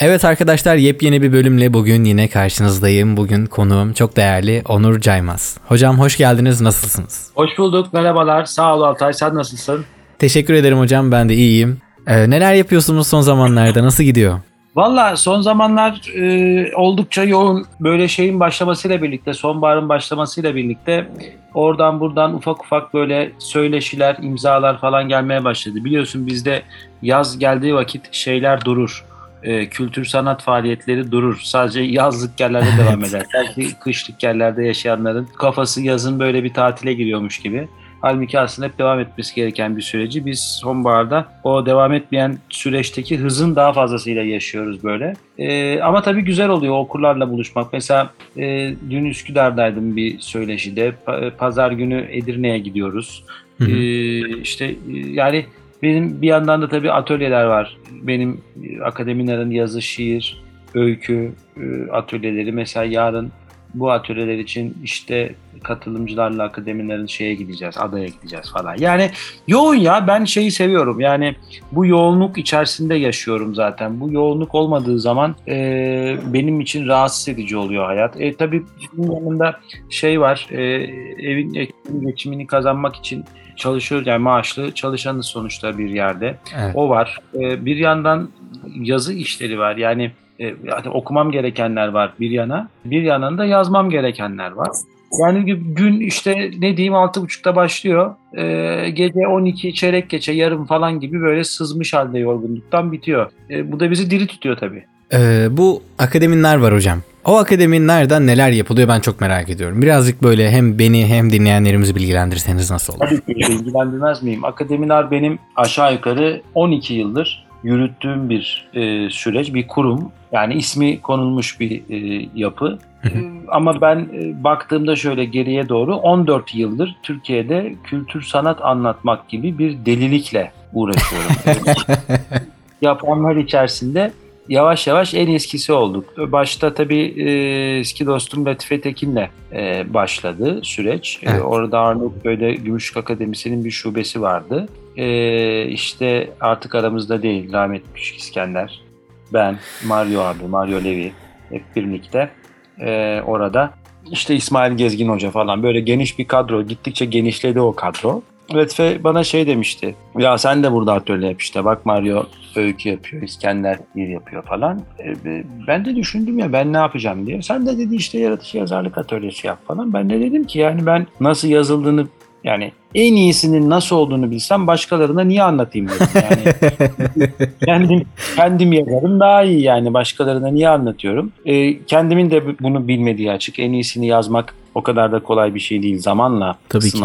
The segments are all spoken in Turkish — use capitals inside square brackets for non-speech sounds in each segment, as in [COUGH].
Evet arkadaşlar yepyeni bir bölümle bugün yine karşınızdayım. Bugün konuğum çok değerli Onur Caymaz. Hocam hoş geldiniz nasılsınız? Hoş bulduk merhabalar sağ ol Altay sen nasılsın? Teşekkür ederim hocam ben de iyiyim. Ee, neler yapıyorsunuz son zamanlarda nasıl gidiyor? Valla son zamanlar e, oldukça yoğun böyle şeyin başlamasıyla birlikte sonbaharın başlamasıyla birlikte oradan buradan ufak ufak böyle söyleşiler imzalar falan gelmeye başladı. Biliyorsun bizde yaz geldiği vakit şeyler durur. E, kültür sanat faaliyetleri durur. Sadece yazlık yerlerde [LAUGHS] devam eder. Belki kışlık yerlerde yaşayanların kafası yazın böyle bir tatile giriyormuş gibi. Halbuki aslında hep devam etmesi gereken bir süreci biz sonbaharda o devam etmeyen süreçteki hızın daha fazlasıyla yaşıyoruz böyle. Ee, ama tabii güzel oluyor okurlarla buluşmak. Mesela e, dün Üsküdar'daydım bir söyleşide. Pa- Pazar günü Edirne'ye gidiyoruz. Hı hı. Ee, işte e, yani benim bir yandan da tabii atölyeler var. Benim e, akademilerin yazı, şiir, öykü e, atölyeleri. Mesela yarın bu atölyeler için işte katılımcılarla akademilerin şeye gideceğiz, adaya gideceğiz falan. Yani yoğun ya ben şeyi seviyorum. Yani bu yoğunluk içerisinde yaşıyorum zaten. Bu yoğunluk olmadığı zaman e, benim için rahatsız edici oluyor hayat. E, tabii bunun yanında şey var. E, evin ekmeğini, geçimini kazanmak için çalışıyor yani maaşlı çalışanız sonuçta bir yerde. Evet. O var. E, bir yandan yazı işleri var. Yani e, yani okumam gerekenler var bir yana. Bir yandan da yazmam gerekenler var. Yani gün işte ne diyeyim altı buçukta başlıyor. E, gece 12 çeyrek geçe yarım falan gibi böyle sızmış halde yorgunluktan bitiyor. E, bu da bizi diri tutuyor tabii. Ee, bu akademinler var hocam. O akademinlerden neler yapılıyor ben çok merak ediyorum. Birazcık böyle hem beni hem dinleyenlerimizi bilgilendirirseniz nasıl olur? Tabii ki ilgilendirmez miyim? Akademiler benim aşağı yukarı 12 yıldır yürüttüğüm bir e, süreç, bir kurum. Yani ismi konulmuş bir e, yapı. Ama ben e, baktığımda şöyle geriye doğru 14 yıldır Türkiye'de kültür sanat anlatmak gibi bir delilikle uğraşıyorum. [LAUGHS] Yapanlar içerisinde yavaş yavaş en eskisi olduk. Başta tabii e, eski dostum Latife Tekin'le e, başladı süreç. E, Evet. orada Arnavutköy'de Gümüşlük Akademisi'nin bir şubesi vardı. E, işte artık aramızda değil rahmetli Küçük İskender, ben, Mario abi, Mario Levi hep birlikte e, orada. İşte İsmail Gezgin Hoca falan böyle geniş bir kadro. Gittikçe genişledi o kadro. Latife bana şey demişti. Ya sen de burada atölye yap işte. Bak Mario öykü yapıyor, İskender bir yapıyor falan. E, ben de düşündüm ya ben ne yapacağım diye. Sen de dedi işte yaratıcı yazarlık atölyesi yap falan. Ben de dedim ki yani ben nasıl yazıldığını yani en iyisinin nasıl olduğunu bilsem başkalarına niye anlatayım dedim. Yani [LAUGHS] kendim, kendim yazarım daha iyi yani başkalarına niye anlatıyorum. E, kendimin de bunu bilmediği açık. En iyisini yazmak o kadar da kolay bir şey değil zamanla Tabii ki.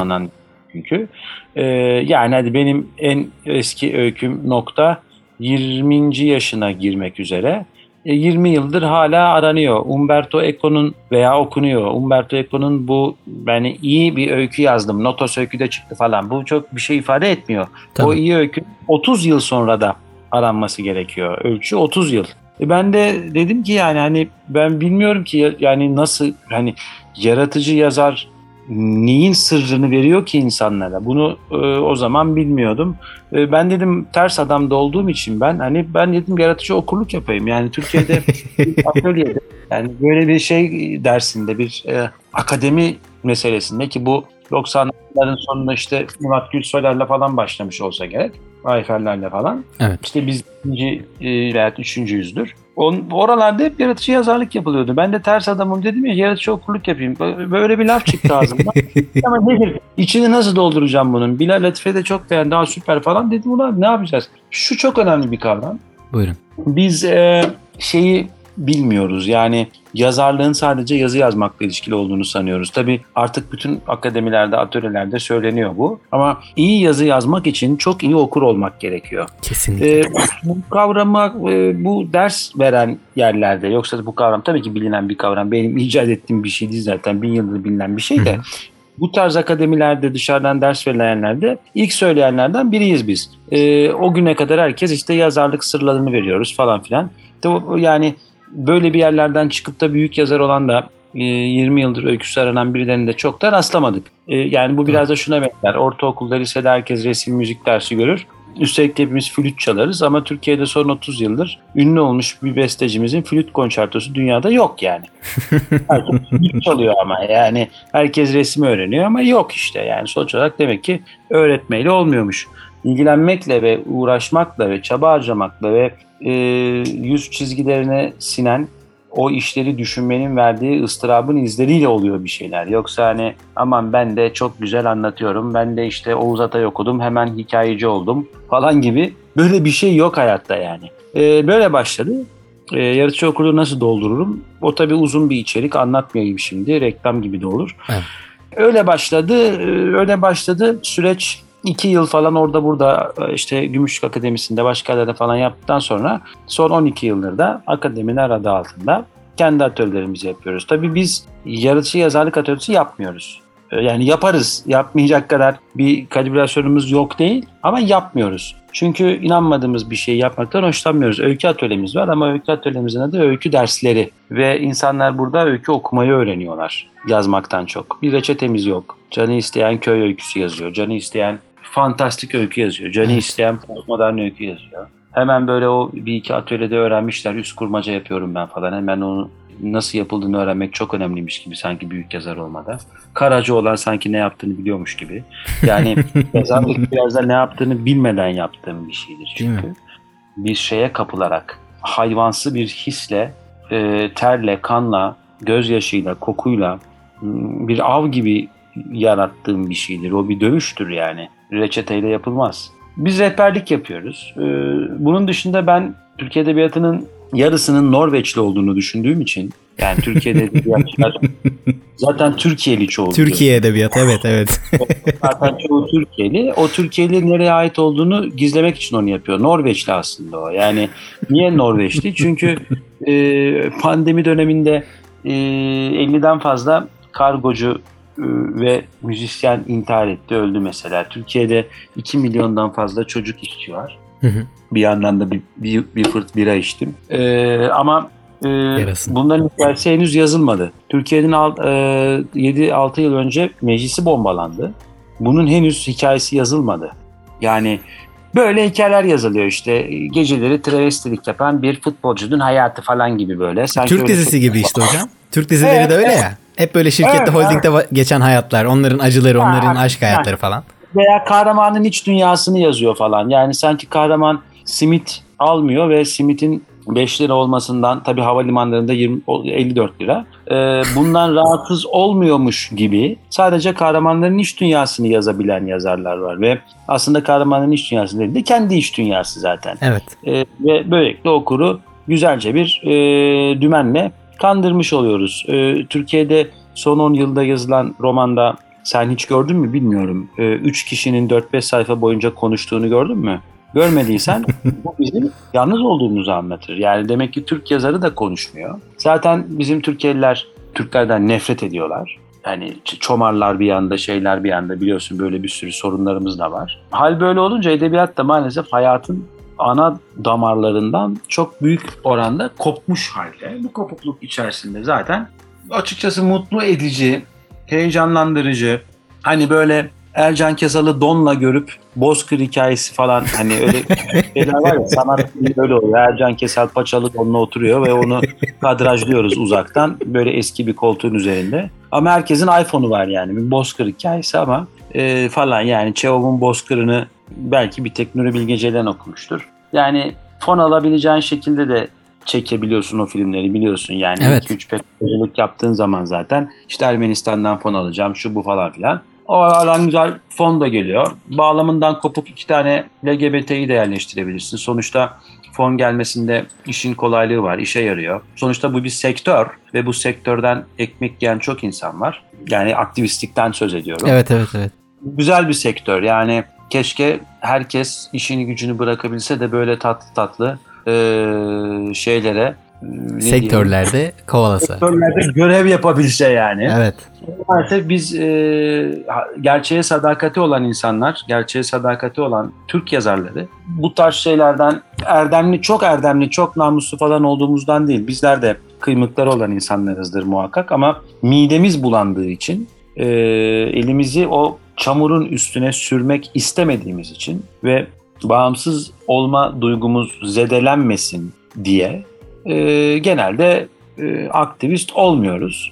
Çünkü. E, yani hadi benim en eski öyküm nokta 20. yaşına girmek üzere. E, 20 yıldır hala aranıyor. Umberto Eco'nun veya okunuyor. Umberto Eco'nun bu ben iyi bir öykü yazdım. Notos öyküde çıktı falan. Bu çok bir şey ifade etmiyor. Tabii. O iyi öykü 30 yıl sonra da aranması gerekiyor. Ölçü 30 yıl. E ben de dedim ki yani hani ben bilmiyorum ki ya- yani nasıl hani yaratıcı yazar neyin sırrını veriyor ki insanlara? Bunu e, o zaman bilmiyordum. E, ben dedim ters adamda olduğum için ben hani ben dedim yaratıcı okurluk yapayım. Yani Türkiye'de [LAUGHS] atölyede yani böyle bir şey dersinde bir e, akademi meselesinde ki bu 90'ların sonunda işte Murat Gülsoylar'la falan başlamış olsa gerek. Ayferlerle falan. Evet. İşte biz ikinci e, veya üçüncü yüzdür. On, oralarda hep yaratıcı yazarlık yapılıyordu. Ben de ters adamım dedim ya yaratıcı okurluk yapayım. Böyle bir laf çıktı ağzımdan. [LAUGHS] Ama nedir? İçini nasıl dolduracağım bunun? Bilal Latife de çok beğendi. Daha süper falan dedim. Ulan ne yapacağız? Şu çok önemli bir kavram. Buyurun. Biz e, şeyi bilmiyoruz. Yani yazarlığın sadece yazı yazmakla ilişkili olduğunu sanıyoruz. Tabii artık bütün akademilerde, atölyelerde söyleniyor bu. Ama iyi yazı yazmak için çok iyi okur olmak gerekiyor. Kesinlikle. E, bu kavramı e, bu ders veren yerlerde yoksa bu kavram tabii ki bilinen bir kavram. Benim icat ettiğim bir şey değil zaten. Bin yıldır bilinen bir şey de. Bu tarz akademilerde dışarıdan ders verilenlerde ilk söyleyenlerden biriyiz biz. E, o güne kadar herkes işte yazarlık sırlarını veriyoruz falan filan. Yani böyle bir yerlerden çıkıp da büyük yazar olan da e, 20 yıldır öyküsü aranan birilerine de çok da rastlamadık. E, yani bu biraz da şuna benzer. Ortaokulda, lisede herkes resim, müzik dersi görür. Üstelik de hepimiz flüt çalarız ama Türkiye'de son 30 yıldır ünlü olmuş bir bestecimizin flüt konçertosu dünyada yok yani. [LAUGHS] Herkes flüt çalıyor ama yani herkes resmi öğreniyor ama yok işte yani sonuç olarak demek ki öğretmeyle olmuyormuş. İlgilenmekle ve uğraşmakla ve çaba harcamakla ve e, yüz çizgilerine sinen o işleri düşünmenin verdiği ıstırabın izleriyle oluyor bir şeyler. Yoksa hani aman ben de çok güzel anlatıyorum. Ben de işte Oğuz Atay okudum hemen hikayeci oldum falan gibi böyle bir şey yok hayatta yani. Ee, böyle başladı. Ee, yaratıcı okulu nasıl doldururum? O tabii uzun bir içerik anlatmayayım şimdi. Reklam gibi de olur. Evet. Öyle başladı. e, Öyle başladı. Süreç iki yıl falan orada burada e, işte Gümüşlük Akademisi'nde başka yerlerde falan yaptıktan sonra son 12 yıldır da akademiler adı altında kendi atölyelerimizi yapıyoruz. Tabii biz yaratıcı yazarlık atölyesi yapmıyoruz. E, Yani yaparız. Yapmayacak kadar bir kalibrasyonumuz yok değil ama yapmıyoruz. Çünkü inanmadığımız bir şeyi yapmaktan hoşlanmıyoruz. Öykü atölyemiz var ama öykü atölyemizin adı öykü dersleri. Ve insanlar burada öykü okumayı öğreniyorlar yazmaktan çok. Bir reçetemiz yok. Canı isteyen köy öyküsü yazıyor. Canı isteyen fantastik öykü yazıyor. Canı isteyen postmodern öykü yazıyor. Hemen böyle o bir iki atölyede öğrenmişler. Üst kurmaca yapıyorum ben falan. Hemen onu nasıl yapıldığını öğrenmek çok önemliymiş gibi sanki büyük yazar olmadan. Karacı olan sanki ne yaptığını biliyormuş gibi. Yani yazarlık biraz da ne yaptığını bilmeden yaptığım bir şeydir çünkü. Bir şeye kapılarak, hayvansı bir hisle, e, terle, kanla, gözyaşıyla, kokuyla bir av gibi yarattığım bir şeydir. O bir dövüştür yani. Reçeteyle yapılmaz. Biz rehberlik yapıyoruz. E, bunun dışında ben Türkiye Edebiyatı'nın yarısının Norveçli olduğunu düşündüğüm için yani Türkiye'de edebiyatçılar [LAUGHS] zaten Türkiye'li çoğu. Türkiye edebiyatı evet evet. [LAUGHS] Zaten çoğu Türkiye'li. O Türkiye'li nereye ait olduğunu gizlemek için onu yapıyor. Norveçli aslında o. Yani niye Norveçli? Çünkü e, pandemi döneminde e, 50'den fazla kargocu ve müzisyen intihar etti, öldü mesela. Türkiye'de 2 milyondan fazla çocuk işçi var. Hı hı. Bir yandan da bir, bir, bir fırt bira içtim. E, ama e, Yarasın. bunların hikayesi henüz yazılmadı. Türkiye'nin alt- e, 7-6 yıl önce meclisi bombalandı. Bunun henüz hikayesi yazılmadı. Yani böyle hikayeler yazılıyor işte. Geceleri travestilik yapan bir futbolcunun hayatı falan gibi böyle. Sanki Türk dizisi gibi işte hocam. Türk dizileri Evet, de öyle evet. ya. Hep böyle şirkette Evet, holdingde va- geçen hayatlar, onların acıları, onların aşk hayatları falan. Veya kahramanın iç dünyasını yazıyor falan. Yani sanki kahraman simit almıyor ve simitin 5 lira olmasından tabii havalimanlarında 20, o- 54 lira. Ee, bundan [LAUGHS] rahatsız olmuyormuş gibi sadece kahramanların iç dünyasını yazabilen yazarlar var ve aslında kahramanın iç dünyası değil de kendi iç dünyası zaten. Evet. Ee, ve böylelikle okuru güzelce bir e, dümenle kandırmış oluyoruz. Ee, Türkiye'de son 10 yılda yazılan romanda sen hiç gördün mü bilmiyorum. 3 kişinin 4-5 sayfa boyunca konuştuğunu gördün mü? Görmediysen [LAUGHS] bu bizim yalnız olduğumuzu anlatır. Yani demek ki Türk yazarı da konuşmuyor. Zaten bizim Türkiye'liler Türklerden nefret ediyorlar. Yani çomarlar bir yanda, şeyler bir yanda biliyorsun böyle bir sürü sorunlarımız da var. Hal böyle olunca edebiyat da maalesef hayatın ana damarlarından çok büyük oranda kopmuş halde. Bu kopukluk içerisinde zaten açıkçası mutlu edici, heyecanlandırıcı, hani böyle Ercan Kesal'ı donla görüp Bozkır hikayesi falan hani öyle [LAUGHS] şeyler var ya sanat filmi öyle oluyor. Ercan Kesal paçalı donla oturuyor ve onu kadrajlıyoruz uzaktan böyle eski bir koltuğun üzerinde. Ama herkesin iPhone'u var yani bir Bozkır hikayesi ama e, falan yani Çehov'un Bozkır'ını belki bir tek Nuri Bilge Ceylan okumuştur. Yani fon alabileceğin şekilde de çekebiliyorsun o filmleri biliyorsun yani Evet. 2-3 pekmezcilik yaptığın zaman zaten işte Ermenistan'dan fon alacağım şu bu falan filan. O aradan güzel fon da geliyor. Bağlamından kopuk iki tane LGBT'yi de yerleştirebilirsin. Sonuçta fon gelmesinde işin kolaylığı var, işe yarıyor. Sonuçta bu bir sektör ve bu sektörden ekmek yiyen çok insan var. Yani aktivistlikten söz ediyorum Evet evet evet. güzel bir sektör. Yani keşke herkes işini gücünü bırakabilse de böyle tatlı tatlı eee, şeylere e, ne Sektörlerde kovalasa. sektörlerde görev yapabilse yani. Evet. Maalesef biz e, gerçeğe sadakati olan insanlar, gerçeğe sadakati olan Türk yazarları bu tarz şeylerden erdemli, çok erdemli, çok namuslu falan olduğumuzdan değil. Bizler de kıymıkları olan insanlarızdır muhakkak ama midemiz bulandığı için e, elimizi o çamurun üstüne sürmek istemediğimiz için ve bağımsız olma duygumuz zedelenmesin diye e, genelde e, aktivist olmuyoruz.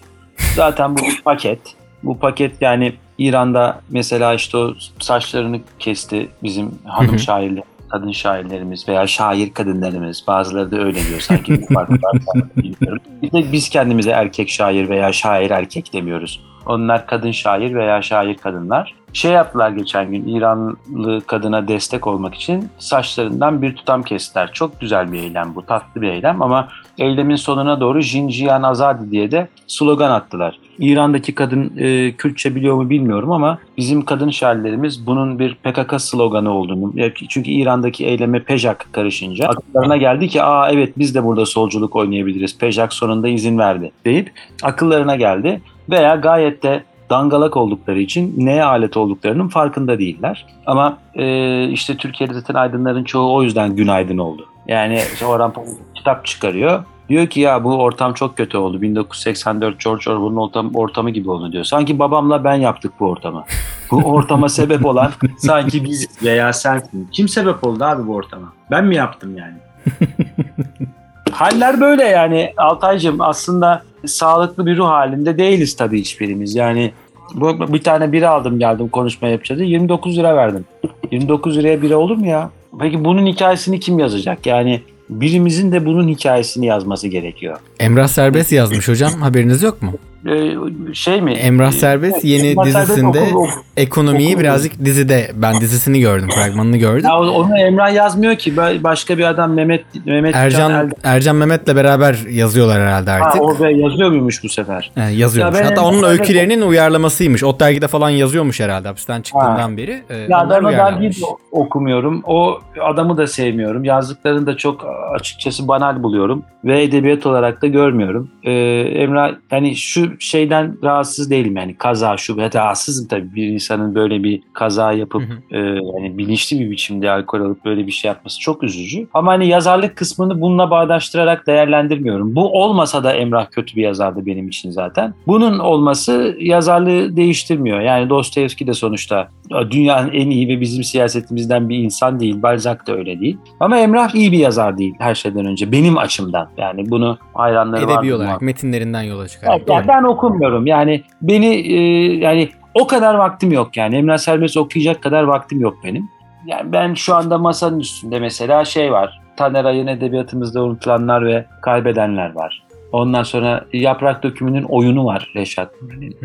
Zaten bu bir paket. Bu paket yani İran'da mesela işte o saçlarını kesti bizim hanım şairler, kadın şairlerimiz veya şair kadınlarımız. Bazıları da öyle diyor sanki bir fark var. bilmiyorum. Bir de biz kendimize erkek şair veya şair erkek demiyoruz. Onlar kadın şair veya şair kadınlar. Şey yaptılar geçen gün İranlı kadına destek olmak için saçlarından bir tutam kestiler. Çok güzel bir eylem bu, tatlı bir eylem ama eylemin sonuna doğru Jinjiyan Azadi diye de slogan attılar. İran'daki kadın e, Kürtçe biliyor mu bilmiyorum ama bizim kadın şairlerimiz bunun bir PKK sloganı olduğunu, çünkü İran'daki eyleme Pejak karışınca akıllarına geldi ki aa evet biz de burada solculuk oynayabiliriz. Pejak sonunda izin verdi deyip akıllarına geldi veya gayet de dangalak oldukları için neye alet olduklarının farkında değiller. Ama e, işte Türkiye'de zaten aydınların çoğu o yüzden günaydın oldu. Yani işte Orhan Pamuk kitap çıkarıyor. Diyor ki ya bu ortam çok kötü oldu. 1984 George Orwell'ın ortam, ortamı gibi oldu diyor. Sanki babamla ben yaptık bu ortamı. Bu ortama sebep olan [LAUGHS] sanki biz veya sensin. Kim sebep oldu abi bu ortama? Ben mi yaptım yani? [LAUGHS] Haller böyle yani Altaycığım aslında sağlıklı bir ruh halinde değiliz tabii hiçbirimiz. Yani bu, bir tane bira aldım geldim konuşma yapacağız. 29 lira verdim. 29 liraya bira olur mu ya? Peki bunun hikayesini kim yazacak? Yani birimizin de bunun hikayesini yazması gerekiyor. Emrah Serbest yazmış hocam. Haberiniz yok mu? Ee, şey mi? Emrah Serbest yeni Emrah Serbest dizisinde okul- okul- ekonomiyi okul- birazcık dizide ben dizisini gördüm, fragmanını gördüm. Ya onu Emrah yazmıyor ki. Ba- Başka bir adam Mehmet Mehmet Can Ercan Elde- Ercan Mehmet'le beraber yazıyorlar herhalde Ha, artık. orada yazıyor muymuş bu sefer? He, yazıyormuş. Ya Hatta onun Serbest- öykülerinin uyarlamasıymış. O dergide falan yazıyormuş herhalde hapisten çıktığından beri. Ee, Ya ben o dergiyi de okumuyorum. O adamı da sevmiyorum. Yazdıklarını da çok açıkçası banal buluyorum. Ve edebiyat olarak da görmüyorum. Ee, Emrah yani şu şeyden rahatsız değilim yani kaza şu rahatsızım tabii bir insanın böyle bir kaza yapıp Hı hı. e, yani bilinçli bir biçimde alkol alıp böyle bir şey yapması çok üzücü. Ama hani yazarlık kısmını bununla bağdaştırarak değerlendirmiyorum. Bu olmasa da Emrah kötü bir yazardı benim için zaten. Bunun olması yazarlığı değiştirmiyor. Yani Dostoyevski de sonuçta dünyanın en iyi ve bizim siyasetimizden bir insan değil. Balzac da öyle değil. Ama Emrah iyi bir yazar değil her şeyden önce. Benim açımdan. Yani bunu hayranları var. Edebi olarak metinlerinden yola çıkarak. Evet, yani ben okumuyorum. Yani beni e, yani o kadar vaktim yok yani. Emrah Serbest okuyacak kadar vaktim yok benim. Yani ben şu anda masanın üstünde mesela şey var. Taner Ay'ın edebiyatımızda unutulanlar ve kaybedenler var. Ondan sonra Yaprak Dökümü'nün oyunu var Reşat Nuri'nin.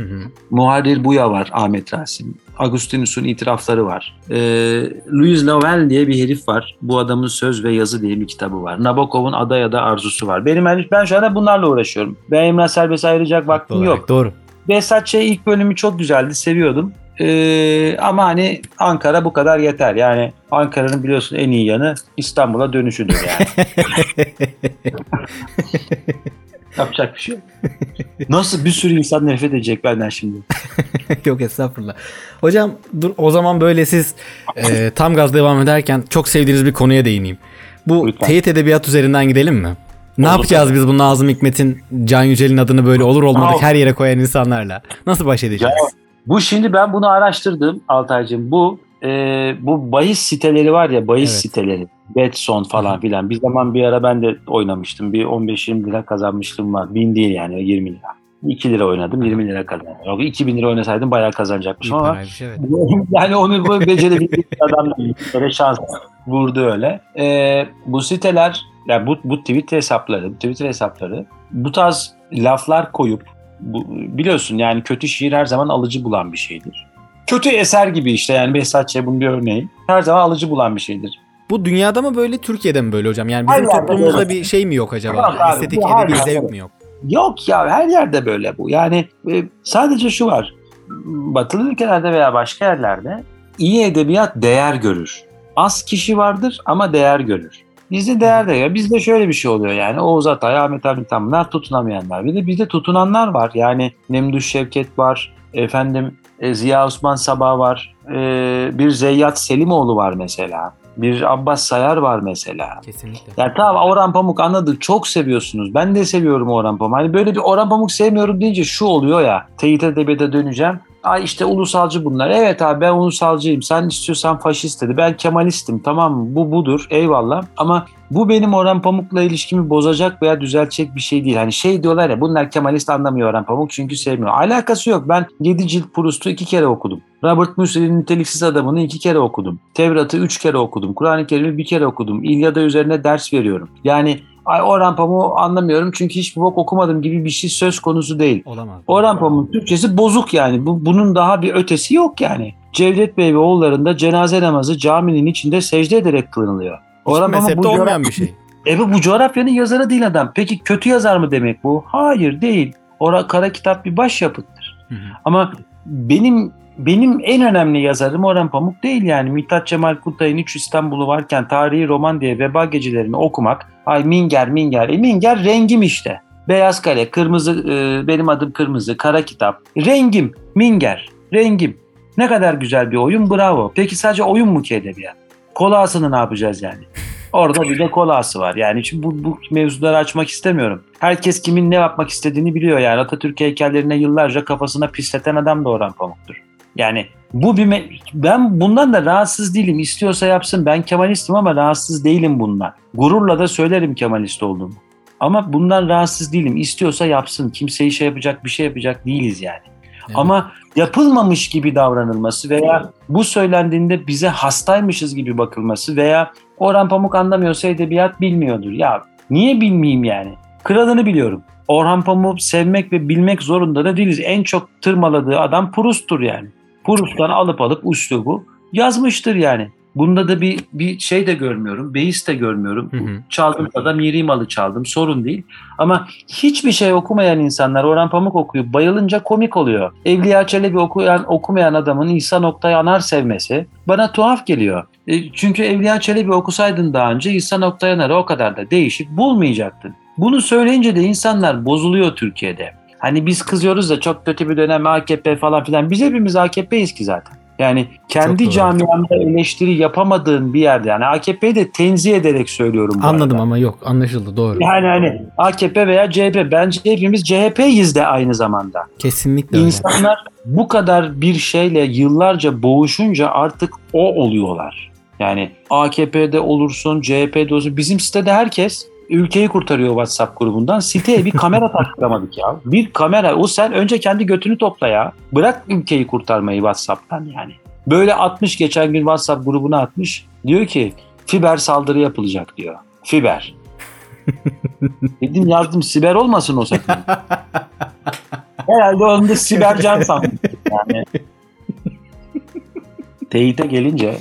Muharrir Buya var Ahmet Rasim. Agustinus'un itirafları var. Ee, Louis Lavelle diye bir herif var. Bu adamın Söz ve Yazı diye bir kitabı var. Nabokov'un Ada ya da Arzusu var. Benim ben şu anda bunlarla uğraşıyorum. Ben Emrah Serbest'e ayıracak vaktim Olarak, yok. Doğru. Behzat Ç. ilk bölümü çok güzeldi. Seviyordum. Ee, ama hani Ankara bu kadar yeter. Yani Ankara'nın biliyorsun en iyi yanı İstanbul'a dönüşüdür yani. [LAUGHS] Yapacak bir şey yok. Nasıl bir sürü insan nefret edecek benden şimdi? [LAUGHS] Yok estağfurullah. Hocam dur o zaman böyle siz e, tam gaz devam ederken çok sevdiğiniz bir konuya değineyim. Bu Lütfen. teyit edebiyat üzerinden gidelim mi? Ne Olur yapacağız biz bu Nazım Hikmet'in, Can Yücel'in adını böyle olur olmadık her yere koyan insanlarla? Nasıl baş edeceğiz? Bu şimdi ben bunu araştırdım Altaycığım. Bu e, bu bahis siteleri var ya bahis Evet. siteleri. Betson falan filan. Bir zaman bir ara ben de oynamıştım. Bir 15-20 lira kazanmıştım var. 1000 değil yani 20 lira. 2 lira oynadım 20 lira kazandım. Yok 2000 lira oynasaydım bayağı kazanacakmışım ama evet. [LAUGHS] yani onu bu becerebilecek bir adam değil. Böyle şans vurdu öyle. Ee, bu siteler, yani bu, bu Twitter hesapları, bu Twitter hesapları bu tarz laflar koyup bu, biliyorsun yani kötü şiir her zaman alıcı bulan bir şeydir. Kötü eser gibi işte yani Behzat Ç. bunun bir örneği. Her zaman alıcı bulan bir şeydir. Bu dünyada mı böyle Türkiye'de mi böyle hocam? Yani bizim toplumumuzda bir şey mi yok acaba? Yok abi, Estetik edebi zevk mi yok? Yok ya her yerde böyle bu. Yani e, sadece şu var. Batılı ülkelerde veya başka yerlerde iyi edebiyat değer görür. Az kişi vardır ama değer görür. Bizde değer de Bizde şöyle bir şey oluyor yani. Oğuz Atay, Ahmet Hamit Tanpınar tutunamayanlar. Bir de bizde tutunanlar var. Yani Memduh Şevket var. Efendim e, Ziya Osman Sabah var. E, bir Zeyyat Selimoğlu var mesela. Bir Abbas Sayar var mesela. Kesinlikle. Ya tamam Orhan Pamuk anladık çok seviyorsunuz. Ben de seviyorum Orhan Pamuk. Hani böyle bir Orhan Pamuk sevmiyorum deyince şu oluyor ya. Teyit edebiyata döneceğim. Ay işte ulusalcı bunlar. Evet abi ben ulusalcıyım. Sen istiyorsan faşist dedi. Ben Kemalistim. Tamam mı? Bu budur. Eyvallah. Ama bu benim Orhan Pamuk'la ilişkimi bozacak veya düzeltecek bir şey değil. Hani şey diyorlar ya bunlar Kemalist anlamıyor Orhan Pamuk çünkü sevmiyor. Alakası yok. Ben 7 cilt Proust'u iki kere okudum. Robert Musil'in Niteliksiz Adamı'nı iki kere okudum. Tevrat'ı üç kere okudum. Kur'an-ı Kerim'i bir kere okudum. İlyada üzerine ders veriyorum. Yani ay Orhan Pamuk'u anlamıyorum çünkü hiçbir bok okumadım gibi bir şey söz konusu değil. Olamaz. Orhan Pamuk'un Türkçesi bozuk yani. Bu, bunun daha bir ötesi yok yani. Cevdet Bey ve oğullarında cenaze namazı caminin içinde secde ederek kılınılıyor. Hiç Pamuk mezhepte bu olmayan bir şey. E bu, bu coğrafyanın yazarı değil adam. Peki kötü yazar mı demek bu? Hayır değil. Ora kara kitap bir başyapıttır. Hı hı. Ama benim benim en önemli yazarım Orhan Pamuk değil yani. Mithat Cemal Kuntay'ın 3 İstanbul'u varken tarihi roman diye veba gecelerini okumak. Ay minger minger. E minger rengim işte. Beyaz kare, kırmızı, e, benim adım kırmızı, kara kitap. Rengim, minger, rengim. Ne kadar güzel bir oyun bravo. Peki sadece oyun mu ki edebiyat? Kolasını ne yapacağız yani? Orada bir de kolası var. Yani şimdi bu, bu mevzuları açmak istemiyorum. Herkes kimin ne yapmak istediğini biliyor yani. Atatürk heykellerine yıllarca kafasına pisleten adam da Orhan Pamuk'tur. Yani bu bir ben bundan da rahatsız değilim. İstiyorsa yapsın. Ben Kemalistim ama rahatsız değilim bundan. Gururla da söylerim Kemalist olduğumu. Ama bundan rahatsız değilim. İstiyorsa yapsın. Kimseyi şey yapacak bir şey yapacak değiliz yani. Evet. Ama yapılmamış gibi davranılması veya bu söylendiğinde bize hastaymışız gibi bakılması veya Orhan Pamuk anlamıyorsa edebiyat bilmiyordur. Ya niye bilmeyeyim yani? Kralını biliyorum. Orhan Pamuk'u sevmek ve bilmek zorunda da değiliz. En çok tırmaladığı adam Proust'tur yani. Proust'tan alıp alıp üslubu yazmıştır yani. Bunda da bir bir şey de görmüyorum. Beis de görmüyorum. Hı hı. Çaldım da miri malı çaldım. Sorun değil. Ama hiçbir şey okumayan insanlar Orhan Pamuk okuyor. Bayılınca komik oluyor. Evliya Çelebi okuyan, okumayan adamın İsa Noktay Anar sevmesi bana tuhaf geliyor. E, çünkü Evliya Çelebi okusaydın daha önce İsa Noktay Anar'ı o kadar da değişik bulmayacaktın. Bunu söyleyince de insanlar bozuluyor Türkiye'de. Hani biz kızıyoruz da çok kötü bir dönem AKP falan filan. Biz hepimiz AKP'yiz ki zaten. Yani kendi doğru. camiamda eleştiri yapamadığın bir yerde yani AKP'yi de tenzih ederek söylüyorum. Anladım arada. ama yok anlaşıldı doğru. Yani hani AKP veya CHP bence hepimiz CHP'yiz de aynı zamanda. Kesinlikle öyle. İnsanlar bu kadar bir şeyle yıllarca boğuşunca artık o oluyorlar. Yani AKP'de olursun, CHP'de olursun. Bizim sitede herkes ülkeyi kurtarıyor WhatsApp grubundan. Siteye bir kamera [LAUGHS] taktıramadık ya. Bir kamera. O sen önce kendi götünü topla ya. Bırak ülkeyi kurtarmayı WhatsApp'tan yani. Böyle 60 geçen gün WhatsApp grubuna atmış. Diyor ki fiber saldırı yapılacak diyor. Fiber. [LAUGHS] Dedim yazdım siber olmasın o sakın. [LAUGHS] Herhalde onu da sibercan sandım. Yani. Teyite gelince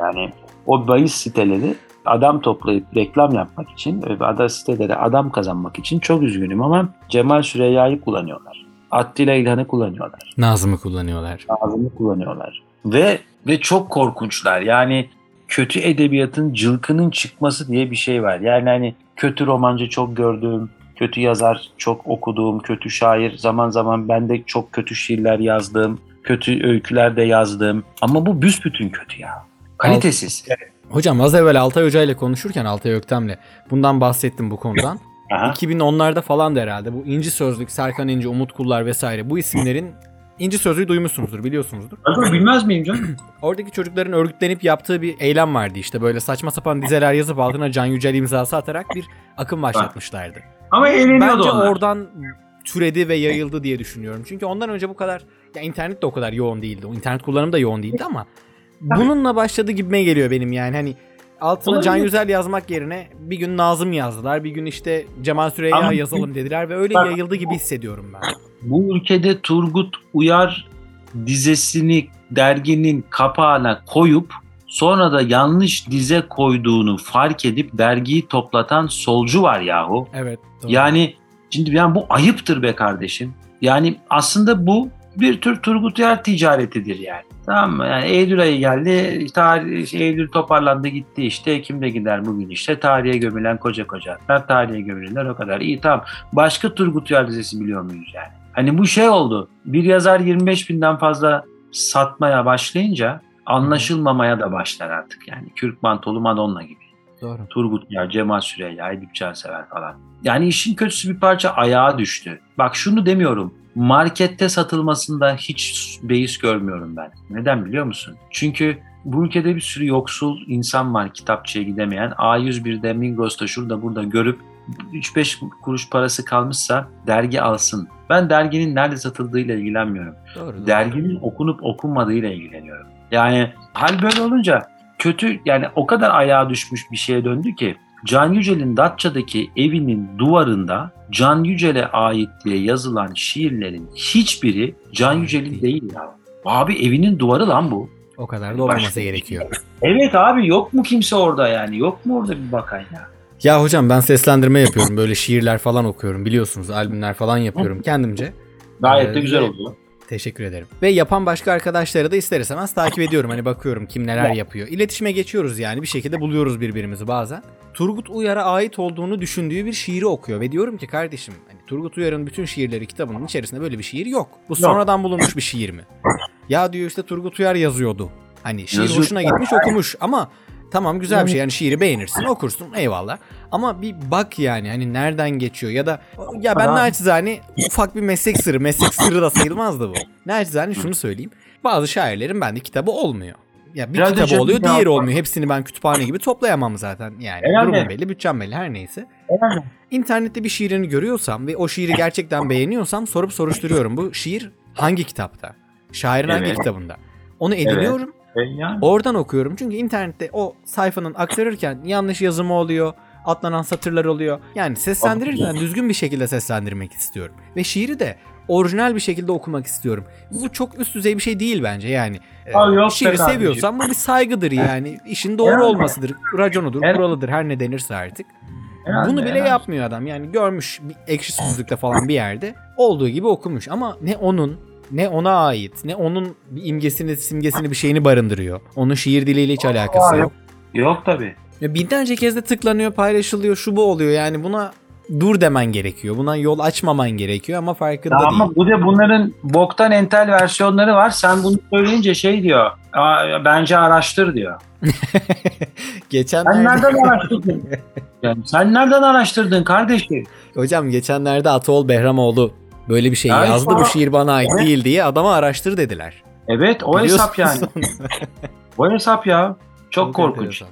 yani o bahis siteleri adam toplayıp reklam yapmak için ve ada siteleri adam kazanmak için çok üzgünüm ama Cemal Süreyya'yı kullanıyorlar. Attila İlhan'ı kullanıyorlar. Nazım'ı kullanıyorlar. Ağzını kullanıyorlar. Ve ve çok korkunçlar. Yani kötü edebiyatın cılkının çıkması diye bir şey var. Yani hani kötü romancı çok gördüğüm, kötü yazar çok okuduğum, kötü şair zaman zaman ben de çok kötü şiirler yazdım, kötü öyküler de yazdım. Ama bu büsbütün kötü ya. Kalitesiz. Hocam az evvel Altay Hoca ile konuşurken Altay Öktem'le bundan bahsettim bu konudan. [LAUGHS] Aha. 2010'larda falan da herhalde bu İnci Sözlük, Serkan İnci, Umut Kullar vesaire bu isimlerin İnci Sözlüğü duymuşsunuzdur, biliyorsunuzdur. Bilmez miyim canım? [CLEARS THROAT] Oradaki çocukların örgütlenip yaptığı bir eylem vardı işte böyle saçma sapan dizeler yazıp altına Can Yücel imzası atarak bir akım başlatmışlardı. Ama Bence oradan türedi ve yayıldı diye düşünüyorum. Çünkü ondan önce bu kadar ya internet de o kadar yoğun değildi. O internet kullanımı da yoğun değildi ama bununla başladı gibime geliyor benim yani hani altına Olabilir. Can Yüzel yazmak yerine bir gün Nazım yazdılar. Bir gün işte Cemal Süreyya Ama- yazalım dediler ve öyle Bak- yayıldı gibi hissediyorum ben. Bu ülkede Turgut Uyar dizesini derginin kapağına koyup sonra da yanlış dize koyduğunu fark edip dergiyi toplatan solcu var yahu. Evet. doğru. Yani şimdi yani bu ayıptır be kardeşim. Yani aslında bu bir tür Turgut Uyar ticaretidir yani. Tamam mı? Yani Eylül ayı geldi. Tarih, Eylül toparlandı gitti işte. Ekim'de gider bugün işte. Tarihe gömülen koca koca atlar. Tarihe gömülenler o kadar. İyi tamam. Başka Turgut Uyar dizisi biliyor muyuz yani? Hani bu şey oldu. Bir yazar 25 binden fazla satmaya başlayınca anlaşılmamaya da başlar artık yani. Kürk mantolu Madonna gibi. Doğru. Turgut Uyar, Cemal Süreyya, Edip Cansever falan. Yani işin kötüsü bir parça ayağa düştü. Bak şunu demiyorum. Markette satılmasında hiç beis görmüyorum ben. Neden biliyor musun? Çünkü bu ülkede bir sürü yoksul insan var kitapçıya gidemeyen. A101'de, Migros'ta, şurada burada görüp 3-5 kuruş parası kalmışsa dergi alsın. Ben derginin nerede satıldığıyla ilgilenmiyorum. Doğru. doğru. Derginin okunup okunmadığıyla ilgileniyorum. Yani hal böyle olunca kötü yani o kadar ayağa düşmüş bir şeye döndü ki Can Yücel'in Datça'daki evinin duvarında Can Yücel'e ait diye yazılan şiirlerin hiçbiri Can Yücel'in değil. ya. Abi evinin duvarı lan bu. O kadar da olmaması Başka şey gerekiyor. Evet abi yok mu kimse orada yani? Yok mu orada bir bakan ya? Ya hocam ben seslendirme yapıyorum. Böyle şiirler falan okuyorum. Biliyorsunuz albümler falan yapıyorum kendimce. Gayet de Ee, güzel ve- oldu. Teşekkür ederim. Ve yapan başka arkadaşları da ister istemez takip ediyorum. Hani bakıyorum kim neler yapıyor. İletişime geçiyoruz yani bir şekilde buluyoruz birbirimizi bazen. Turgut Uyar'a ait olduğunu düşündüğü bir şiiri okuyor ve diyorum ki kardeşim hani Turgut Uyar'ın bütün şiirleri kitabının içerisinde böyle bir şiir yok. Bu sonradan bulunmuş bir şiir mi? Ya diyor işte Turgut Uyar yazıyordu. Hani şiir Yazıyor. hoşuna gitmiş okumuş ama tamam güzel bir şey yani şiiri beğenirsin okursun eyvallah. Ama bir bak yani hani nereden geçiyor ya da ya ben Aha. naçizane ufak bir meslek sırrı meslek sırrı da sayılmazdı bu. Naçizane şunu söyleyeyim. Bazı şairlerin bende kitabı olmuyor. Ya bir Herhalde kitabı oluyor diğeri olmuyor. Hepsini ben kütüphane gibi toplayamam zaten yani. Herhalde. Durumum belli bütçem belli her neyse. İnternette bir şiirini görüyorsam ve o şiiri gerçekten beğeniyorsam sorup soruşturuyorum. Bu şiir hangi kitapta? Şairin hangi Evet. kitabında? Onu ediniyorum. E, yani. Oradan okuyorum. Çünkü internette o sayfanın aktarırken yanlış yazımı oluyor. Atlanan satırlar oluyor. Yani seslendirirken düzgün bir şekilde seslendirmek istiyorum. Ve şiiri de orijinal bir şekilde okumak istiyorum. Bu çok üst düzey bir şey değil bence yani. Ee, Abi yok şiiri seviyorsan bu bir saygıdır yani. İşin doğru Herhalde. olmasıdır, raconudur, Herhalde. kuralıdır her ne denirse artık. Herhalde, Bunu bile herhalde. yapmıyor adam. Yani görmüş bir ekşi sözlükte falan bir yerde olduğu gibi okumuş ama ne onun ne ona ait ne onun bir imgesini simgesini bir şeyini barındırıyor. Onun şiir diliyle hiç alakası yok. Yok tabii. Ve binlerce kez de tıklanıyor, paylaşılıyor, şu bu oluyor. Yani buna dur demen gerekiyor. Buna yol açmaman gerekiyor ama farkında Ya değil. ama bu da bunların boktan entel versiyonları var. Sen bunu söyleyince şey diyor. "Aa, bence araştır diyor. [LAUGHS] Geçen Sen nereden araştırdın? Yani [LAUGHS] sen nereden araştırdın kardeşim? hocam geçenlerde Atol Behramoğlu böyle bir şey Ya yazdı. Bu şiir bana ait Evet. değil diye adama araştır dediler. Evet o hesap yani. [LAUGHS] O hesap ya. Çok, Çok korkunç.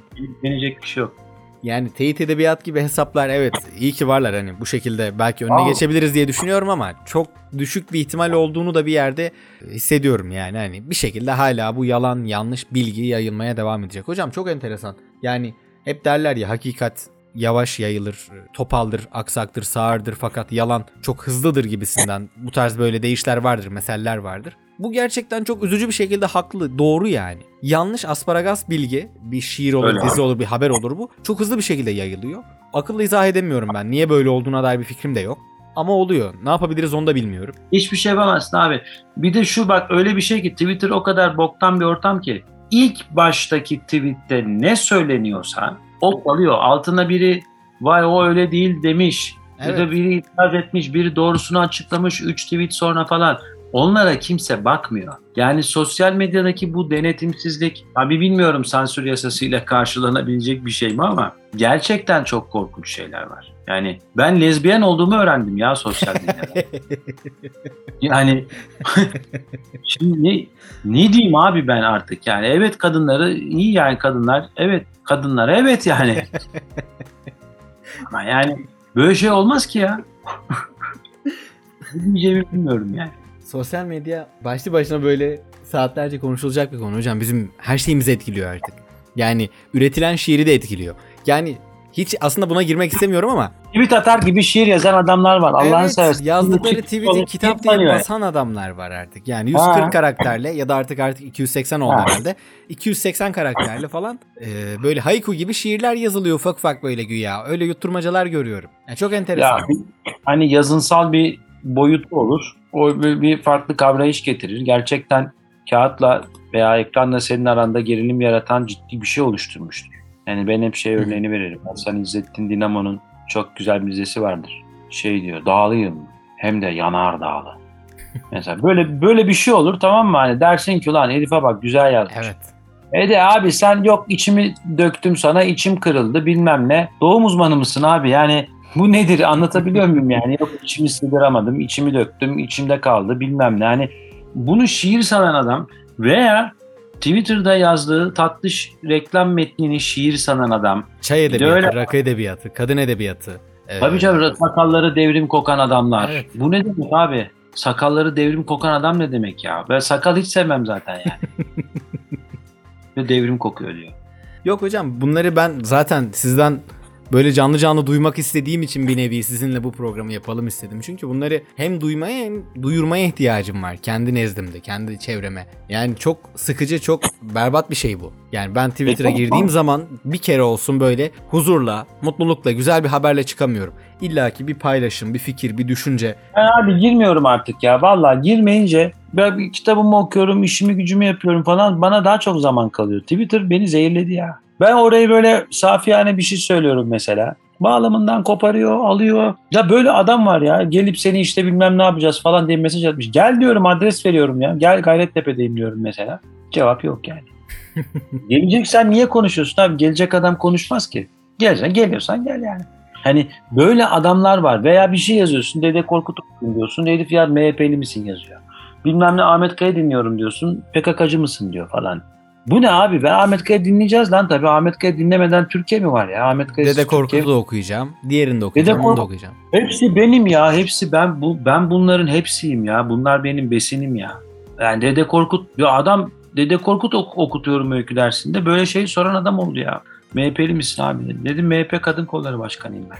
Denecek bir şey yok. Yani teyit edebiyat gibi hesaplar evet iyi ki varlar hani bu şekilde belki önüne Aa. geçebiliriz diye düşünüyorum ama çok düşük bir ihtimal olduğunu da bir yerde hissediyorum yani hani bir şekilde hala bu yalan yanlış bilgi yayılmaya devam edecek. Hocam çok enteresan yani hep derler ya hakikat yavaş yayılır, topaldır, aksaktır, sağırdır fakat yalan çok hızlıdır gibisinden [LAUGHS] bu tarz böyle deyişler vardır, meseller vardır. Bu gerçekten çok üzücü bir şekilde haklı, doğru yani. Yanlış asparagas bilgi, bir şiir olur, Öyle dizi olur, bir haber olur bu. Çok hızlı bir şekilde yayılıyor. Akıllı izah edemiyorum ben. Niye böyle olduğuna dair bir fikrim de yok. Ama oluyor. Ne yapabiliriz onu da bilmiyorum. Hiçbir şey yapamazsın abi. Bir de şu bak öyle bir şey ki Twitter o kadar boktan bir ortam ki ilk baştaki tweette ne söyleniyorsa o kalıyor. Altına biri vay o öyle değil demiş. Ya Evet. da biri itiraz etmiş, biri doğrusunu açıklamış 3 tweet sonra falan. Onlara kimse bakmıyor. Yani sosyal medyadaki bu denetimsizlik, abi bilmiyorum sansür yasasıyla [LAUGHS] karşılanabilecek bir şey mi ama gerçekten çok korkunç şeyler var. Yani ben lezbiyen olduğumu öğrendim ya sosyal medyada. [LAUGHS] Yani [LAUGHS] şimdi ne, ne diyeyim abi ben artık yani evet kadınları iyi yani kadınlar evet kadınlar evet yani ama yani böyle şey olmaz ki ya ne diyeceğimi bilmiyorum yani. Sosyal medya başlı başına böyle saatlerce konuşulacak bir konu hocam. Bizim her şeyimizi etkiliyor artık. Yani üretilen şiiri de etkiliyor. Yani hiç aslında buna girmek istemiyorum ama Tweet atar gibi şiir yazan adamlar var Allah'ını evet, seversen. yazdıkları Tweet tweet'i kitap diye basan adamlar var artık. Yani 140 Ha. karakterle ya da artık artık 280 oldu Ha. herhalde. 280 karakterle falan e, böyle haiku gibi şiirler yazılıyor ufak ufak böyle güya. Öyle yutturmacalar görüyorum. Yani çok enteresan. Ya hani yazınsal bir boyutu olur. O bir, farklı kavrayış getirir. Gerçekten kağıtla veya ekranla senin aranda gerilim yaratan ciddi bir şey oluşturmuştur. Yani ben hep şey örneğini veririm. Hasan İzzettin Dinamo'nun çok güzel bir dizesi vardır. Şey diyor, dağlıyım hem de yanar dağlı. [LAUGHS] Mesela böyle böyle bir şey olur tamam mı? Hani dersin ki ulan herife bak güzel yazmış. Evet. E de abi sen yok içimi döktüm sana içim kırıldı bilmem ne. Doğum uzmanı mısın abi yani Bu nedir anlatabiliyor muyum yani? Yok içimi sığdıramadım, içimi döktüm, içimde kaldı bilmem ne. Yani bunu şiir sanan adam veya Twitter'da yazdığı tatlış reklam metnini şiir sanan adam. Çay edebiyatı, öyle- rakı edebiyatı, kadın edebiyatı. Ee, Tabii canım sakalları devrim kokan adamlar. Evet. Bu ne demek abi? Sakalları devrim kokan adam ne demek ya? Ben sakal hiç sevmem zaten yani. [LAUGHS] Ve devrim kokuyor diyor. Yok hocam bunları ben zaten sizden böyle canlı canlı duymak istediğim için bir nevi sizinle bu programı yapalım istedim. Çünkü bunları hem duymaya hem duyurmaya ihtiyacım var kendi nezdimde, kendi çevreme. Yani çok sıkıcı, çok berbat bir şey bu. Yani ben Twitter'a E, girdiğim zaman bir kere olsun böyle huzurla, mutlulukla, güzel bir haberle çıkamıyorum. İlla ki bir paylaşım, bir fikir, bir düşünce. Ben abi girmiyorum artık ya. Vallahi girmeyince ben bir kitabımı okuyorum, işimi gücümü yapıyorum falan. Bana daha çok zaman kalıyor. Twitter beni zehirledi ya. Ben orayı böyle safiyane bir şey söylüyorum mesela. Bağlamından koparıyor, alıyor. Ya böyle adam var ya. Gelip seni işte bilmem ne yapacağız falan diye mesaj atmış. Gel diyorum adres veriyorum ya. Gel Gayrettepe'deyim diyorum mesela. Cevap yok yani. [LAUGHS] Geleceksen niye konuşuyorsun abi? Gelecek adam konuşmaz ki. Geleceksen geliyorsan gel yani. Hani böyle adamlar var veya bir şey yazıyorsun Dede Korkut okudum diyorsun herif ya MHP'li misin yazıyor. Bilmem ne Ahmet Kaya dinliyorum diyorsun PKK'cı mısın diyor falan. Bu ne abi ben Ahmet Kaya dinleyeceğiz lan tabii Ahmet Kaya dinlemeden Türkiye mi var ya Ahmet Kaya Dede Korkut'u da okuyacağım. Diğerini de okuyacağım, onu da okuyacağım. Hepsi benim ya hepsi ben bu ben bunların hepsiyim ya bunlar benim besinim ya. Yani Dede Korkut ya adam Dede Korkut ok- okutuyorum öykü dersinde böyle şey soran adam oldu ya. MHP'li misin abi dedim. Dedim MHP Kadın Kolları Başkanıyım ben.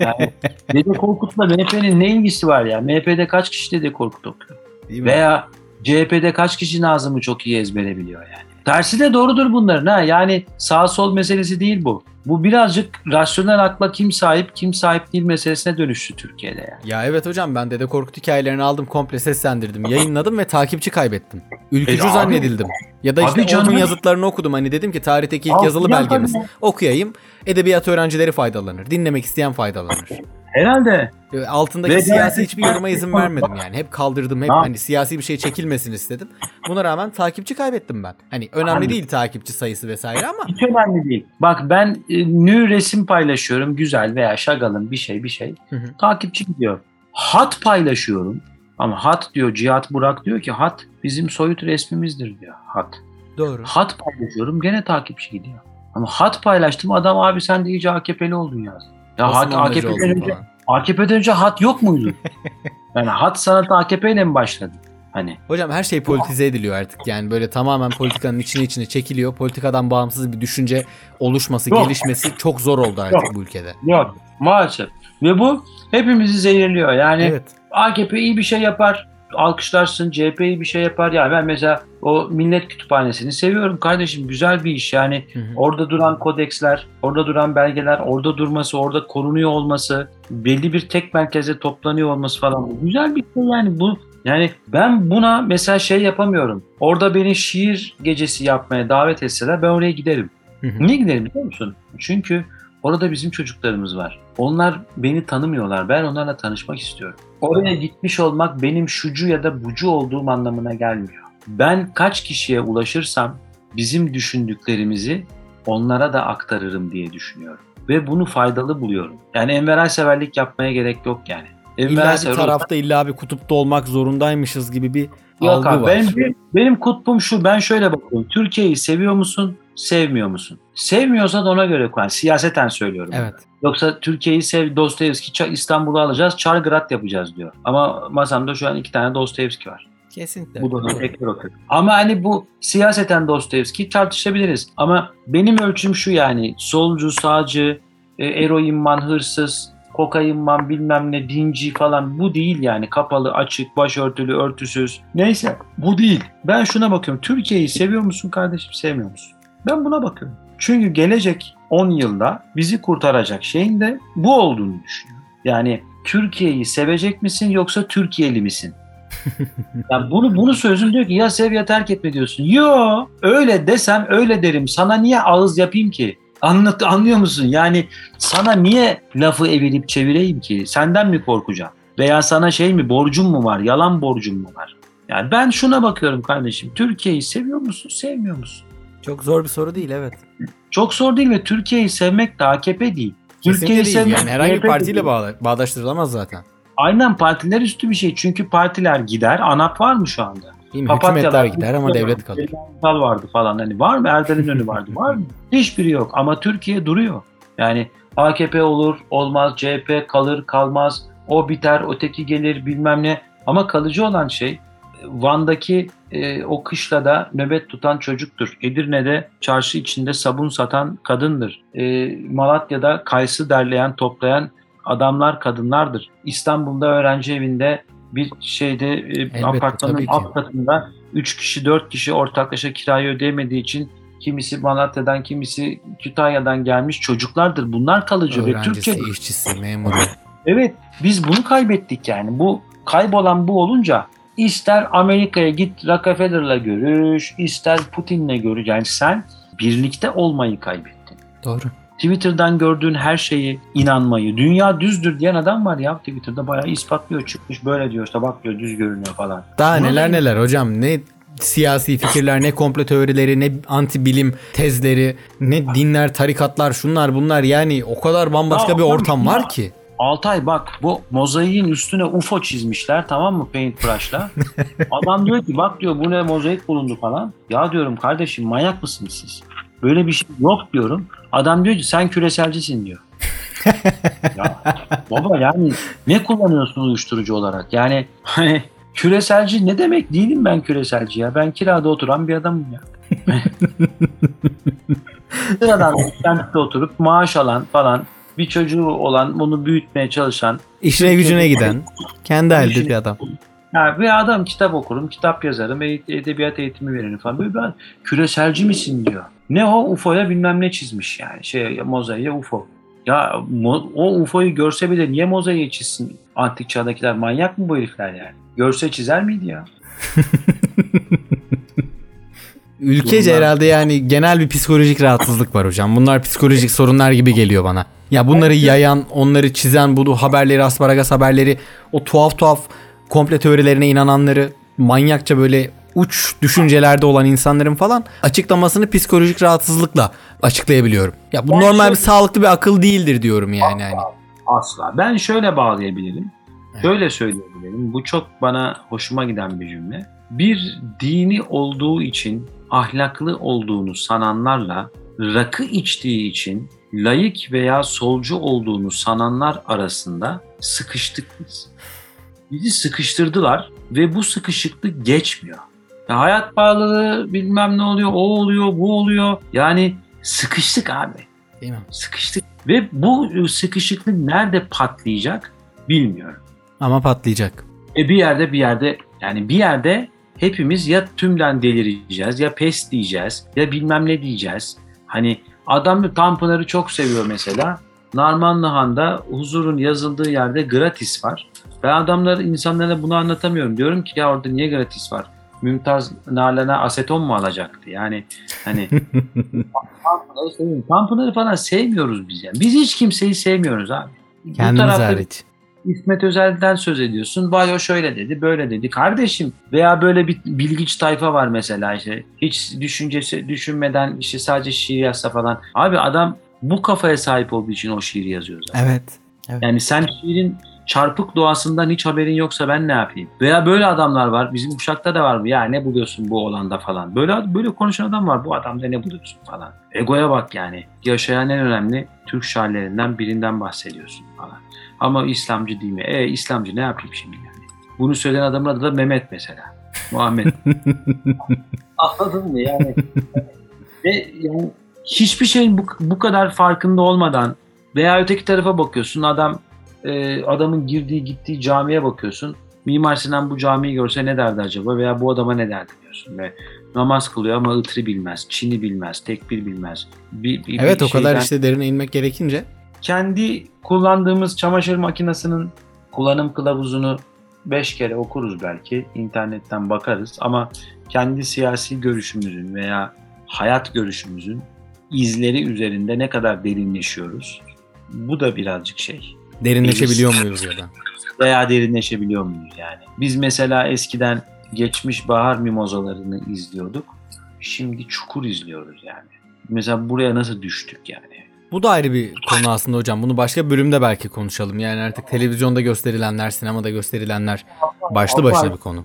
[LAUGHS] Yani Dede Korkut'la MHP'nin ne ilgisi var ya? MHP'de kaç kişi Dede Korkut okuyor? Değil mi? Veya CHP'de kaç kişi Nazım'ı çok iyi ezbere biliyor yani. Tersi de doğrudur bunların ha. Yani sağ sol meselesi değil bu. Bu birazcık rasyonel akla kim sahip kim sahip değil meselesine dönüştü Türkiye'de yani. Ya evet hocam ben Dede Korkut hikayelerini aldım komple seslendirdim yayınladım ve takipçi kaybettim. Ülkücü E, abi- zannedildim. Ya da Abi işte canım. Orhun yazıtlarını okudum hani dedim ki tarihteki ilk Abi yazılı ya belgemiz. Okuyayım edebiyat öğrencileri faydalanır dinlemek isteyen faydalanır. Herhalde. Altındaki Ve siyasi yani- hiçbir yoruma izin vermedim yani hep kaldırdım hep Ha. hani siyasi bir şey çekilmesin istedim. Buna rağmen takipçi kaybettim ben. Hani önemli Abi- değil takipçi sayısı vesaire ama Hiç önemli değil. Bak ben e, nü resim paylaşıyorum güzel veya şagalın bir şey bir şey. Hı hı. Takipçi gidiyor. Hat paylaşıyorum. Ama hat diyor Cihat Burak diyor ki hat bizim soyut resmimizdir diyor hat. doğru. Hat paylaşıyorum gene takipçi gidiyor. Ama hat paylaştım adam abi sen de iyice AKP'li oldun yazdı. Ya ondacı AKP'den önce, falan. AKP'den önce hat yok muydu? [LAUGHS] yani hat sanatı AKP'yle mi başladı? Hani Hocam her şey politize ediliyor artık. Yani böyle tamamen politikanın içine içine çekiliyor. Politikadan bağımsız bir düşünce oluşması, Yok. gelişmesi çok zor oldu artık Yok. bu ülkede. yok maalesef. Ve bu hepimizi zehirliyor. Yani Evet. AKP iyi bir şey yapar. Alkışlarsın. CHP iyi bir şey yapar. Yani ben mesela o Millet Kütüphanesi'ni seviyorum kardeşim. Güzel bir iş. Yani Hı hı. orada duran kodeksler, orada duran belgeler, orada durması, orada korunuyor olması, belli bir tek merkeze toplanıyor olması falan. Güzel bir şey yani bu. Yani ben buna mesela şey yapamıyorum. Orada beni şiir gecesi yapmaya davet etseler ben oraya giderim. Hı hı. Niye giderim biliyor musun? Çünkü orada bizim çocuklarımız var. Onlar beni tanımıyorlar. Ben onlarla tanışmak istiyorum. Oraya gitmiş olmak benim şucu ya da bucu olduğum anlamına gelmiyor. Ben kaç kişiye ulaşırsam bizim düşündüklerimizi onlara da aktarırım diye düşünüyorum. Ve bunu faydalı buluyorum. Yani Enver Ayseverlik yapmaya gerek yok yani. Enver İlla bir tarafta illa bir kutupta olmak zorundaymışız gibi bir Yok algı abi, var. benim, benim kutbum şu. Ben şöyle bakıyorum. Türkiye'yi seviyor musun? Sevmiyor musun? Sevmiyorsa da ona göre koy. Siyaseten söylüyorum. Evet. Yoksa Türkiye'yi sev, Dostoyevski, İstanbul'u alacağız, Çargrat yapacağız diyor. Ama masamda şu an iki tane Dostoyevski var. Kesinlikle. Bu da tekrar okuyorum. Ama hani bu siyaseten Dostoyevski tartışabiliriz. Ama benim ölçüm şu yani solcu, sağcı, e, eroinman, hırsız, kokainman bilmem ne, dinci falan bu değil yani. Kapalı, açık, başörtülü, örtüsüz. Neyse bu değil. Ben şuna bakıyorum. Türkiye'yi seviyor musun kardeşim, sevmiyor musun? Ben buna bakıyorum. Çünkü gelecek 10 yılda bizi kurtaracak şeyin de bu olduğunu düşünüyorum. Yani Türkiye'yi sevecek misin yoksa Türkiye'li misin? [LAUGHS] Yani bunu bunu sözüm diyor ki ya sev ya terk etme diyorsun. Yo öyle desem öyle derim. Sana niye ağız yapayım ki? Anlat, anlıyor musun? Yani sana niye lafı evirip çevireyim ki? Senden mi korkacağım? Veya sana şey mi borcum mu var? Yalan borcum mu var? Yani ben şuna bakıyorum kardeşim. Türkiye'yi seviyor musun? Sevmiyor musun? Çok zor bir soru değil evet. Çok zor değil ve Türkiye'yi sevmek de AKP değil. Türkiye'yi sevmek Yani herhangi bir partiyle bağla- bağdaştırılamaz zaten. Aynen partiler üstü bir şey. Çünkü partiler gider. ANAP var mı şu anda? Değil mi? Papatyalar, gider ama devlet kalır. Perihantal vardı falan. Hani var mı? Erdal'in önü vardı. Var mı? [LAUGHS] Hiçbiri yok. Ama Türkiye duruyor. Yani AKP olur, olmaz. CHP kalır, kalmaz. O biter, öteki gelir bilmem ne. Ama kalıcı olan şey Van'daki e, o kışlada nöbet tutan çocuktur. Edirne'de çarşı içinde sabun satan kadındır. E, Malatya'da kayısı derleyen, toplayan adamlar, kadınlardır. İstanbul'da öğrenci evinde bir şeyde e, apartmanın tabii ki. alt katında 3 kişi 4 kişi ortaklaşa kirayı ödeyemediği için kimisi Malatya'dan kimisi Kütahya'dan gelmiş çocuklardır. Bunlar kalıcı ve Öğrencisi, Türkiye işçisi, memuru. Evet biz bunu kaybettik yani. Bu kaybolan bu olunca ister Amerika'ya git Rockefeller'la görüş, ister Putin'le görüş. Yani sen birlikte olmayı kaybettin. Doğru. Twitter'dan gördüğün her şeyi inanmayı, dünya düzdür diyen adam var ya Twitter'da bayağı ispatlıyor çıkmış böyle diyor işte bak diyor düz görünüyor falan. Daha Buna neler da- neler hocam ne siyasi fikirler ne komplo teorileri ne anti bilim tezleri ne dinler tarikatlar şunlar bunlar yani o kadar bambaşka Ya bir ortam var ki. Altay bak bu mozaiğin üstüne UFO çizmişler tamam mı paintbrush'la. [LAUGHS] Adam diyor ki bak diyor bu ne mozaik bulundu falan. Ya diyorum kardeşim manyak mısınız siz? Böyle bir şey yok diyorum. Adam diyor ki sen küreselcisin diyor. [LAUGHS] ya, baba yani ne kullanıyorsun uyuşturucu olarak? Yani hani küreselci ne demek değilim ben küreselci ya. Ben kirada oturan bir adamım ya. [LAUGHS] Sıradan oturup maaş alan falan bir çocuğu olan bunu büyütmeye çalışan İşine gücüne giden kendi halde bir adam. ya bir adam kitap okurum, kitap yazarım, e- edebiyat eğitimi veririm falan. Böyle ben küreselci misin diyor. Ne o UFO'ya bilmem ne çizmiş yani. Şey mozaiğe UFO. Ya o UFO'yu görse bile niye mozaiğe çizsin antik çağdakiler? Manyak mı bu herifler yani? Görse çizer miydi ya? [LAUGHS] Ülkece Durumlar- herhalde yani genel bir psikolojik rahatsızlık var hocam. Bunlar psikolojik sorunlar gibi geliyor bana. Ya bunları yayan, onları çizen, bu haberleri, asparagas haberleri, o tuhaf tuhaf komple teorilerine inananları, manyakça böyle uç düşüncelerde olan insanların falan açıklamasını psikolojik rahatsızlıkla açıklayabiliyorum. Ya bu Ben normal bir şöyle- sağlıklı bir akıl değildir diyorum yani. yani. Asla. Ben şöyle bağlayabilirim. Şöyle söyleyebilirim. Bu çok bana hoşuma giden bir cümle. Bir dini olduğu için ahlaklı olduğunu sananlarla rakı içtiği için layık veya solcu olduğunu sananlar arasında sıkıştık biz. Bizi sıkıştırdılar ve bu sıkışıklık geçmiyor. Ya hayat pahalılığı bilmem ne oluyor, o oluyor, bu oluyor. Yani sıkıştık abi Değil mi? sıkıştık ve bu sıkışıklık nerede patlayacak bilmiyorum. Ama patlayacak. E bir yerde bir yerde yani bir yerde hepimiz ya tümden delireceğiz ya pes diyeceğiz ya bilmem ne diyeceğiz. Hani adam Tanpınar'ı çok seviyor mesela. Narmanlı Han'da huzurun yazıldığı yerde gratis var. Ben adamları insanlara bunu anlatamıyorum. Diyorum ki ya orada niye gratis var? Mümtaz Nalan'a aseton mu alacaktı? Yani hani [LAUGHS] Tanpınar'ı falan sevmiyoruz biz yani. Biz hiç kimseyi sevmiyoruz abi. Kendimiz tarafta hariç. İsmet Özel'den söz ediyorsun. Vay o şöyle dedi, böyle dedi. Kardeşim veya böyle bir bilgiç tayfa var mesela işte. Hiç düşüncesi düşünmeden işte sadece şiir yazsa falan. Abi adam bu kafaya sahip olduğu için o şiiri yazıyor zaten. Evet. Yani sen şiirin çarpık doğasından hiç haberin yoksa ben ne yapayım? Veya böyle adamlar var. Bizim Uşak'ta da var mı? Ya ne buluyorsun bu olanda falan. Böyle böyle konuşan adam var. Bu adamda ne buluyorsun falan. Egoya bak yani. Yaşayan en önemli Türk şairlerinden birinden bahsediyorsun falan. Ama İslamcı değil mi? E İslamcı ne yapayım şimdi yani? Bunu söyleyen adamın adı da Mehmet mesela. Muhammed. [LAUGHS] Anladın mı yani? Ve yani hiçbir şeyin bu, bu kadar farkında olmadan veya öteki tarafa bakıyorsun adam e, adamın girdiği gittiği camiye bakıyorsun. Mimar Sinan bu camiyi görse ne derdi acaba veya bu adama ne derdi diyorsun ve namaz kılıyor ama ıtrı bilmez, çini bilmez, tekbir bilmez. Bir, bir- Evet bir o kadar şeyden- işte derine inmek gerekince. Kendi kullandığımız çamaşır makinesinin kullanım kılavuzunu 5 kere okuruz belki. internetten bakarız ama kendi siyasi görüşümüzün veya hayat görüşümüzün izleri üzerinde ne kadar derinleşiyoruz. Bu da birazcık şey. Derinleşebiliyor muyuz ya da? [LAUGHS] Veya derinleşebiliyor muyuz yani? Biz mesela eskiden geçmiş bahar mimozalarını izliyorduk. Şimdi çukur izliyoruz yani. Mesela buraya nasıl düştük yani? Bu da ayrı bir konu aslında hocam. Bunu başka bölümde belki konuşalım. Yani artık televizyonda gösterilenler, sinemada gösterilenler başlı başına bir konu.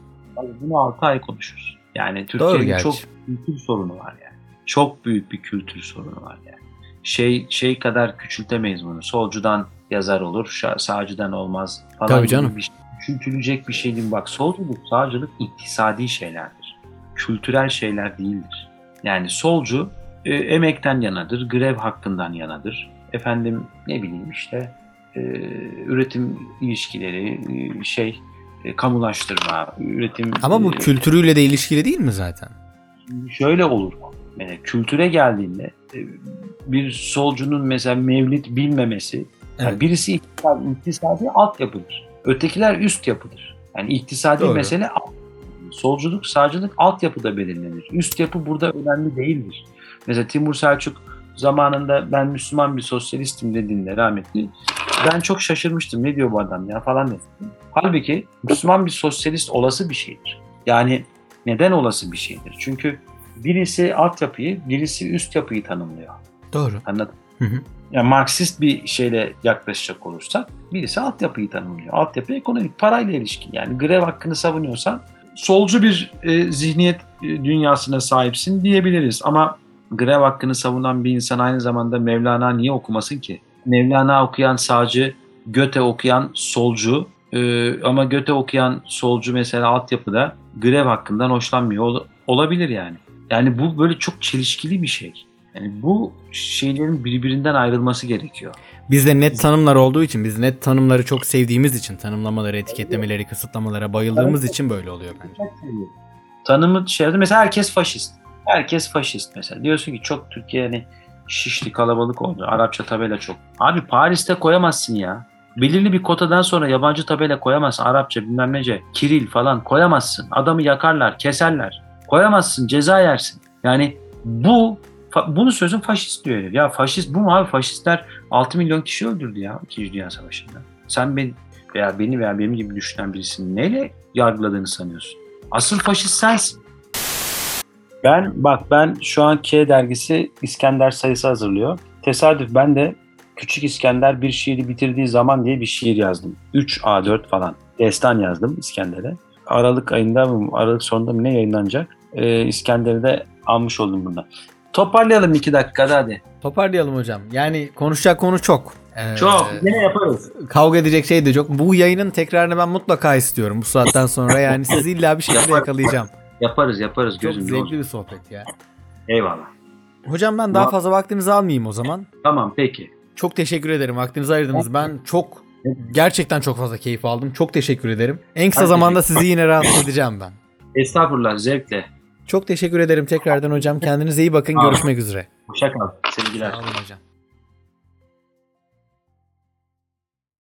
Bunu 6 ay konuşuruz. Yani Türkiye'nin çok kültür sorunu var yani. Çok büyük bir kültür sorunu var yani. Şey şey kadar küçültemeyiz bunu. Solcudan yazar olur, sağcıdan olmaz falan. Tabii canım. Bir, şey- küçültülecek bir şey değil. Bak solculuk, sağcılık iktisadi şeylerdir. Kültürel şeyler değildir. Yani solcu e, emekten yanadır, grev hakkından yanadır. Efendim ne bileyim işte e, üretim ilişkileri, e, şey e, kamulaştırma, üretim... Ama bu e, kültürüyle de ilişkili değil mi zaten? şöyle olur. Yani kültüre geldiğinde e, bir solcunun mesela mevlid bilmemesi, yani Evet. birisi iktisadi, iktisadi altyapıdır. Ötekiler üst yapıdır. Yani iktisadi Doğru. mesele alt- solculuk, sağcılık altyapıda belirlenir. Üst yapı burada önemli değildir. Mesela Timur Selçuk zamanında ben Müslüman bir sosyalistim dediğinde rahmetli ben çok şaşırmıştım. Ne diyor bu adam ya falan dedim. Halbuki Müslüman bir sosyalist olası bir şeydir. Yani neden olası bir şeydir? Çünkü birisi altyapıyı, birisi üst yapıyı tanımlıyor. Doğru. Anladın? Hı hı. Yani Marksist bir şeyle yaklaşacak olursak birisi altyapıyı tanımlıyor. Altyapı ekonomik, parayla ilişkin. Yani grev hakkını savunuyorsan solcu bir e, zihniyet e, dünyasına sahipsin diyebiliriz. Ama grev hakkını savunan bir insan aynı zamanda Mevlana niye okumasın ki? Mevlana okuyan sağcı, Göte okuyan solcu e, ama Göte okuyan solcu mesela altyapıda grev hakkından hoşlanmıyor Ol- olabilir yani. Yani bu böyle çok çelişkili bir şey. Yani bu şeylerin birbirinden ayrılması gerekiyor. Bizde net tanımlar olduğu için, biz net tanımları çok sevdiğimiz için, tanımlamaları, etiketlemeleri, kısıtlamalara bayıldığımız için böyle oluyor bence. Tanımı şeyde mesela herkes faşist. Herkes faşist mesela. Diyorsun ki çok Türkiye hani şişli kalabalık oldu. Arapça tabela çok. Abi Paris'te koyamazsın ya. Belirli bir kotadan sonra yabancı tabela koyamazsın. Arapça bilmem nece. Kiril falan koyamazsın. Adamı yakarlar, keserler. Koyamazsın, ceza yersin. Yani bu fa- bunu sözün faşist diyor herif. Ya faşist bu mu abi? Faşistler 6 milyon kişi öldürdü ya 2. Dünya Savaşı'nda. Sen beni veya beni veya benim gibi düşünen birisini neyle yargıladığını sanıyorsun? Asıl faşist sensin. Ben bak ben şu an K dergisi İskender sayısı hazırlıyor. Tesadüf ben de Küçük İskender bir şiiri bitirdiği zaman diye bir şiir yazdım. 3 A4 falan. Destan yazdım İskender'e. Aralık ayında mı Aralık sonunda mı ne yayınlanacak? Ee, İskender'i de almış oldum bundan. Toparlayalım iki dakikada hadi. Toparlayalım hocam. Yani konuşacak konu çok. Ee, Çok. Yine yaparız. Kavga edecek şey de çok. Bu yayının tekrarını ben mutlaka istiyorum bu saatten sonra. [LAUGHS] Yani sizi illa bir şekilde yakalayacağım. Yaparız yaparız Çok zevkli bir sohbet ya. Eyvallah. Hocam ben daha fazla vaktinizi almayayım o zaman. Tamam peki. Çok teşekkür ederim. Vaktinizi ayırdınız. Ben çok gerçekten çok fazla keyif aldım. Çok teşekkür ederim. En kısa zamanda sizi yine rahatsız edeceğim ben. Estağfurullah zevkle. Çok teşekkür ederim tekrardan hocam. Kendinize iyi bakın. Görüşmek üzere. Hoşça kal. Sevgiler. Sağ olun hocam.